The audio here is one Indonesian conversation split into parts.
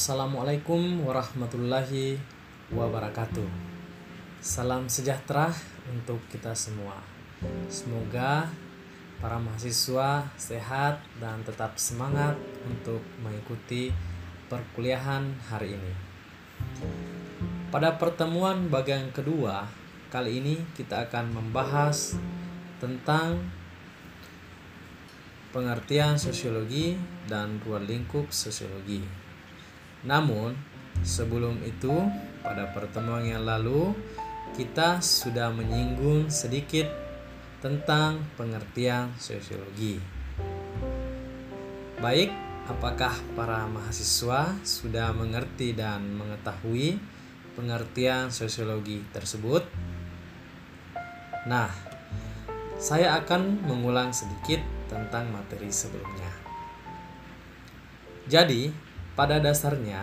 Assalamualaikum warahmatullahi wabarakatuh. Salam sejahtera untuk kita semua. Semoga para mahasiswa sehat dan tetap semangat untuk mengikuti perkuliahan hari ini. Pada pertemuan bagian kedua, kali ini kita akan membahas tentang pengertian sosiologi dan ruang lingkup sosiologi. Namun, sebelum itu, pada pertemuan yang lalu kita sudah menyinggung sedikit tentang pengertian sosiologi. Baik, apakah para mahasiswa sudah mengerti dan mengetahui pengertian sosiologi tersebut? Nah, saya akan mengulang sedikit tentang materi sebelumnya. Jadi, pada dasarnya,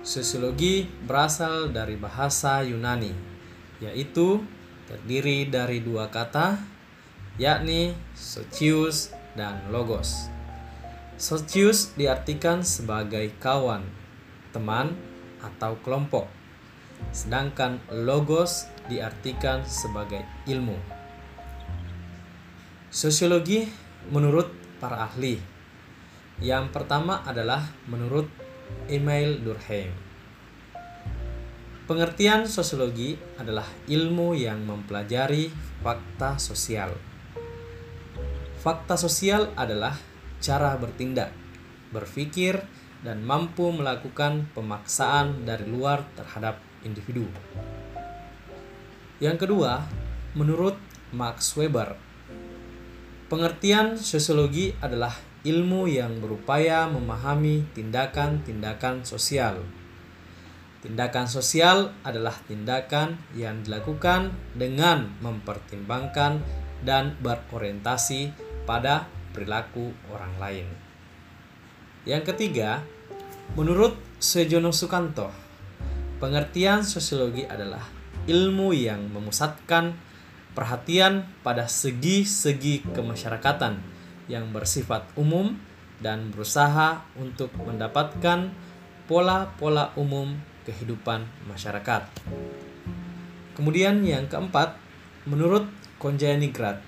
sosiologi berasal dari bahasa Yunani, yaitu terdiri dari dua kata, yakni socius dan logos. Socius diartikan sebagai kawan, teman, atau kelompok, sedangkan logos diartikan sebagai ilmu. Sosiologi menurut para ahli. Yang pertama adalah menurut Emil Durkheim. Pengertian sosiologi adalah ilmu yang mempelajari fakta sosial. Fakta sosial adalah cara bertindak, berpikir, dan mampu melakukan pemaksaan dari luar terhadap individu. Yang kedua, menurut Max Weber, Pengertian sosiologi adalah ilmu yang berupaya memahami tindakan-tindakan sosial. Tindakan sosial adalah tindakan yang dilakukan dengan mempertimbangkan dan berorientasi pada perilaku orang lain. Yang ketiga, menurut Sejono Sukanto, pengertian sosiologi adalah ilmu yang memusatkan perhatian pada segi-segi kemasyarakatan yang bersifat umum dan berusaha untuk mendapatkan pola-pola umum kehidupan masyarakat. Kemudian yang keempat, menurut Konjanigrat,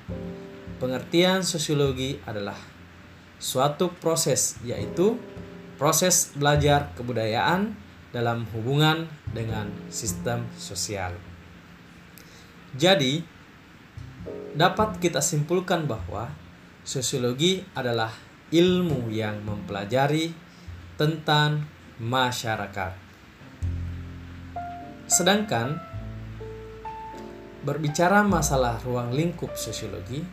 pengertian sosiologi adalah suatu proses yaitu proses belajar kebudayaan dalam hubungan dengan sistem sosial. Jadi, dapat kita simpulkan bahwa sosiologi adalah ilmu yang mempelajari tentang masyarakat. Sedangkan berbicara masalah ruang lingkup sosiologi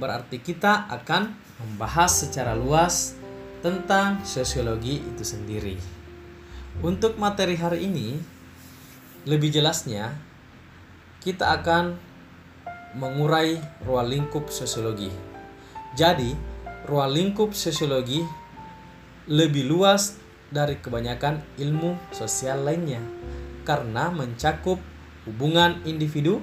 berarti kita akan membahas secara luas tentang sosiologi itu sendiri. Untuk materi hari ini, lebih jelasnya kita akan mengurai ruang lingkup sosiologi. Jadi, ruang lingkup sosiologi lebih luas dari kebanyakan ilmu sosial lainnya karena mencakup hubungan individu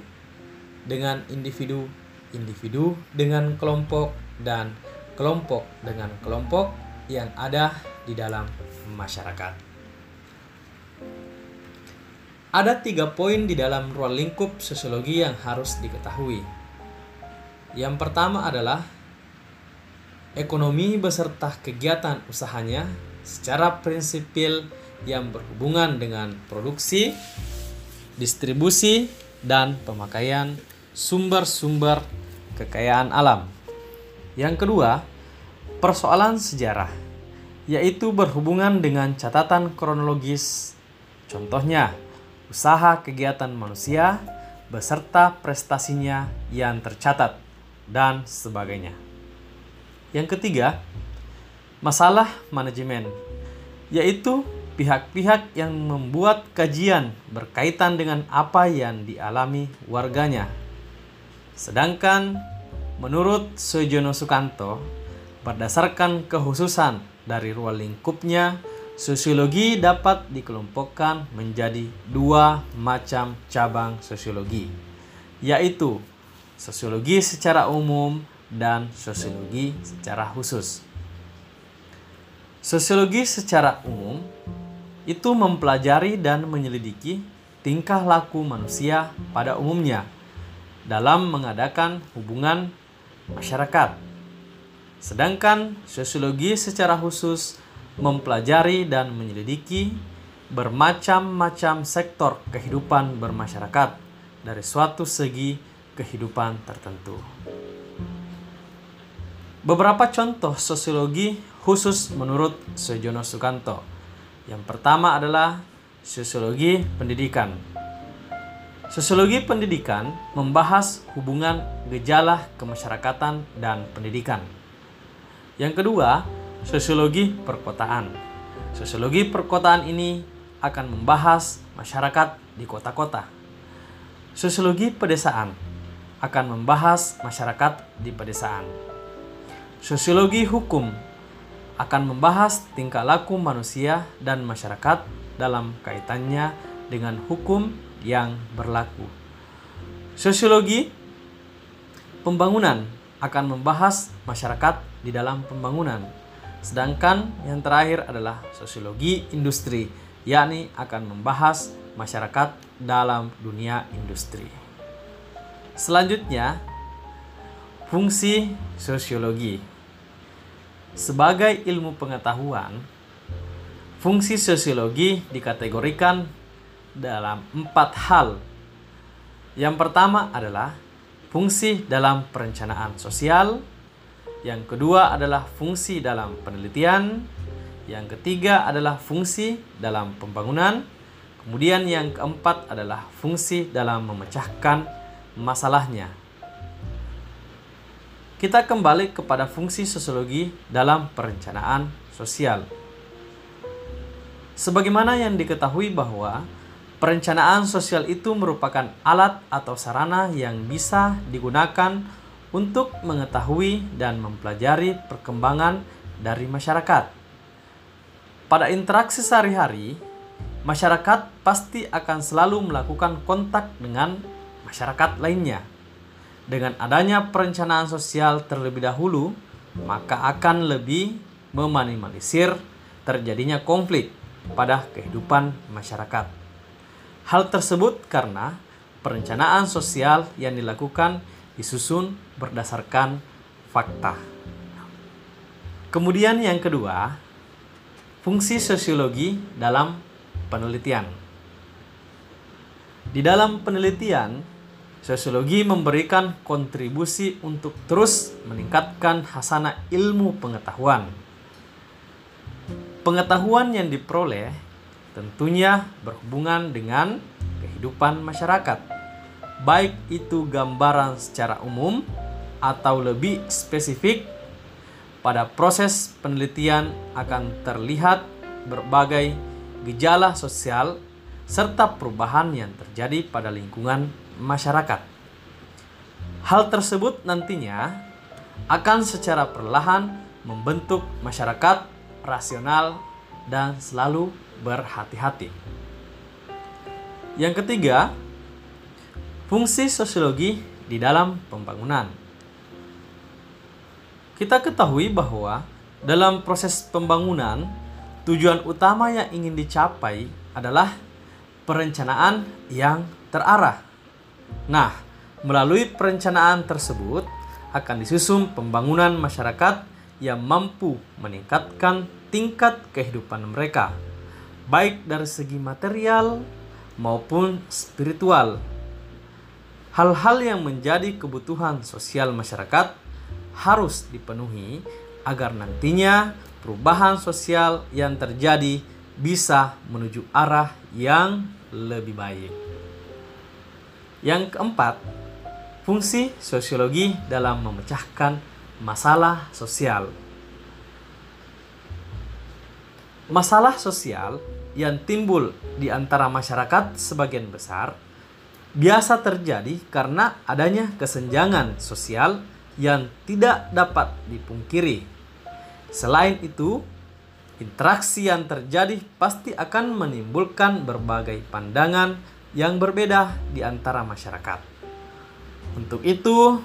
dengan individu, individu dengan kelompok, dan kelompok dengan kelompok yang ada di dalam masyarakat. Ada tiga poin di dalam ruang lingkup sosiologi yang harus diketahui. Yang pertama adalah ekonomi beserta kegiatan usahanya secara prinsipil yang berhubungan dengan produksi, distribusi, dan pemakaian sumber-sumber kekayaan alam. Yang kedua, persoalan sejarah, yaitu berhubungan dengan catatan kronologis. Contohnya, usaha kegiatan manusia beserta prestasinya yang tercatat dan sebagainya. Yang ketiga, masalah manajemen, yaitu pihak-pihak yang membuat kajian berkaitan dengan apa yang dialami warganya. Sedangkan menurut Sojono Sukanto, berdasarkan kehususan dari ruang lingkupnya Sosiologi dapat dikelompokkan menjadi dua macam cabang sosiologi, yaitu sosiologi secara umum dan sosiologi secara khusus. Sosiologi secara umum itu mempelajari dan menyelidiki tingkah laku manusia pada umumnya dalam mengadakan hubungan masyarakat. Sedangkan sosiologi secara khusus mempelajari dan menyelidiki bermacam-macam sektor kehidupan bermasyarakat dari suatu segi kehidupan tertentu. Beberapa contoh sosiologi khusus menurut Sojono Sukanto. Yang pertama adalah sosiologi pendidikan. Sosiologi pendidikan membahas hubungan gejala kemasyarakatan dan pendidikan. Yang kedua, sosiologi perkotaan. Sosiologi perkotaan ini akan membahas masyarakat di kota-kota. Sosiologi pedesaan akan membahas masyarakat di pedesaan. Sosiologi hukum akan membahas tingkah laku manusia dan masyarakat dalam kaitannya dengan hukum yang berlaku. Sosiologi pembangunan akan membahas masyarakat di dalam pembangunan. Sedangkan yang terakhir adalah sosiologi industri, yakni akan membahas masyarakat dalam dunia industri. Selanjutnya, Fungsi sosiologi sebagai ilmu pengetahuan, fungsi sosiologi dikategorikan dalam empat hal. Yang pertama adalah fungsi dalam perencanaan sosial, yang kedua adalah fungsi dalam penelitian, yang ketiga adalah fungsi dalam pembangunan, kemudian yang keempat adalah fungsi dalam memecahkan masalahnya. Kita kembali kepada fungsi sosiologi dalam perencanaan sosial. Sebagaimana yang diketahui bahwa perencanaan sosial itu merupakan alat atau sarana yang bisa digunakan untuk mengetahui dan mempelajari perkembangan dari masyarakat. Pada interaksi sehari-hari, masyarakat pasti akan selalu melakukan kontak dengan masyarakat lainnya dengan adanya perencanaan sosial terlebih dahulu, maka akan lebih meminimalisir terjadinya konflik pada kehidupan masyarakat. Hal tersebut karena perencanaan sosial yang dilakukan disusun berdasarkan fakta. Kemudian yang kedua, fungsi sosiologi dalam penelitian. Di dalam penelitian, Sosiologi memberikan kontribusi untuk terus meningkatkan hasanah ilmu pengetahuan. Pengetahuan yang diperoleh tentunya berhubungan dengan kehidupan masyarakat, baik itu gambaran secara umum atau lebih spesifik. Pada proses penelitian akan terlihat berbagai gejala sosial serta perubahan yang terjadi pada lingkungan masyarakat. Hal tersebut nantinya akan secara perlahan membentuk masyarakat rasional dan selalu berhati-hati. Yang ketiga, fungsi sosiologi di dalam pembangunan. Kita ketahui bahwa dalam proses pembangunan, tujuan utama yang ingin dicapai adalah perencanaan yang terarah Nah, melalui perencanaan tersebut akan disusun pembangunan masyarakat yang mampu meningkatkan tingkat kehidupan mereka, baik dari segi material maupun spiritual. Hal-hal yang menjadi kebutuhan sosial masyarakat harus dipenuhi agar nantinya perubahan sosial yang terjadi bisa menuju arah yang lebih baik. Yang keempat, fungsi sosiologi dalam memecahkan masalah sosial. Masalah sosial yang timbul di antara masyarakat sebagian besar biasa terjadi karena adanya kesenjangan sosial yang tidak dapat dipungkiri. Selain itu, interaksi yang terjadi pasti akan menimbulkan berbagai pandangan yang berbeda di antara masyarakat. Untuk itu,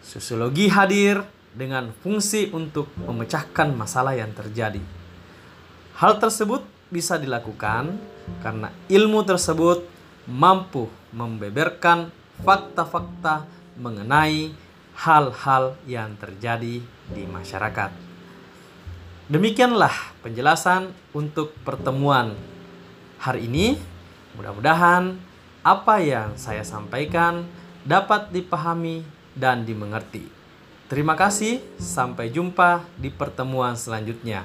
sosiologi hadir dengan fungsi untuk memecahkan masalah yang terjadi. Hal tersebut bisa dilakukan karena ilmu tersebut mampu membeberkan fakta-fakta mengenai hal-hal yang terjadi di masyarakat. Demikianlah penjelasan untuk pertemuan hari ini. Mudah-mudahan apa yang saya sampaikan dapat dipahami dan dimengerti. Terima kasih, sampai jumpa di pertemuan selanjutnya.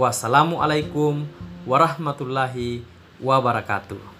Wassalamualaikum warahmatullahi wabarakatuh.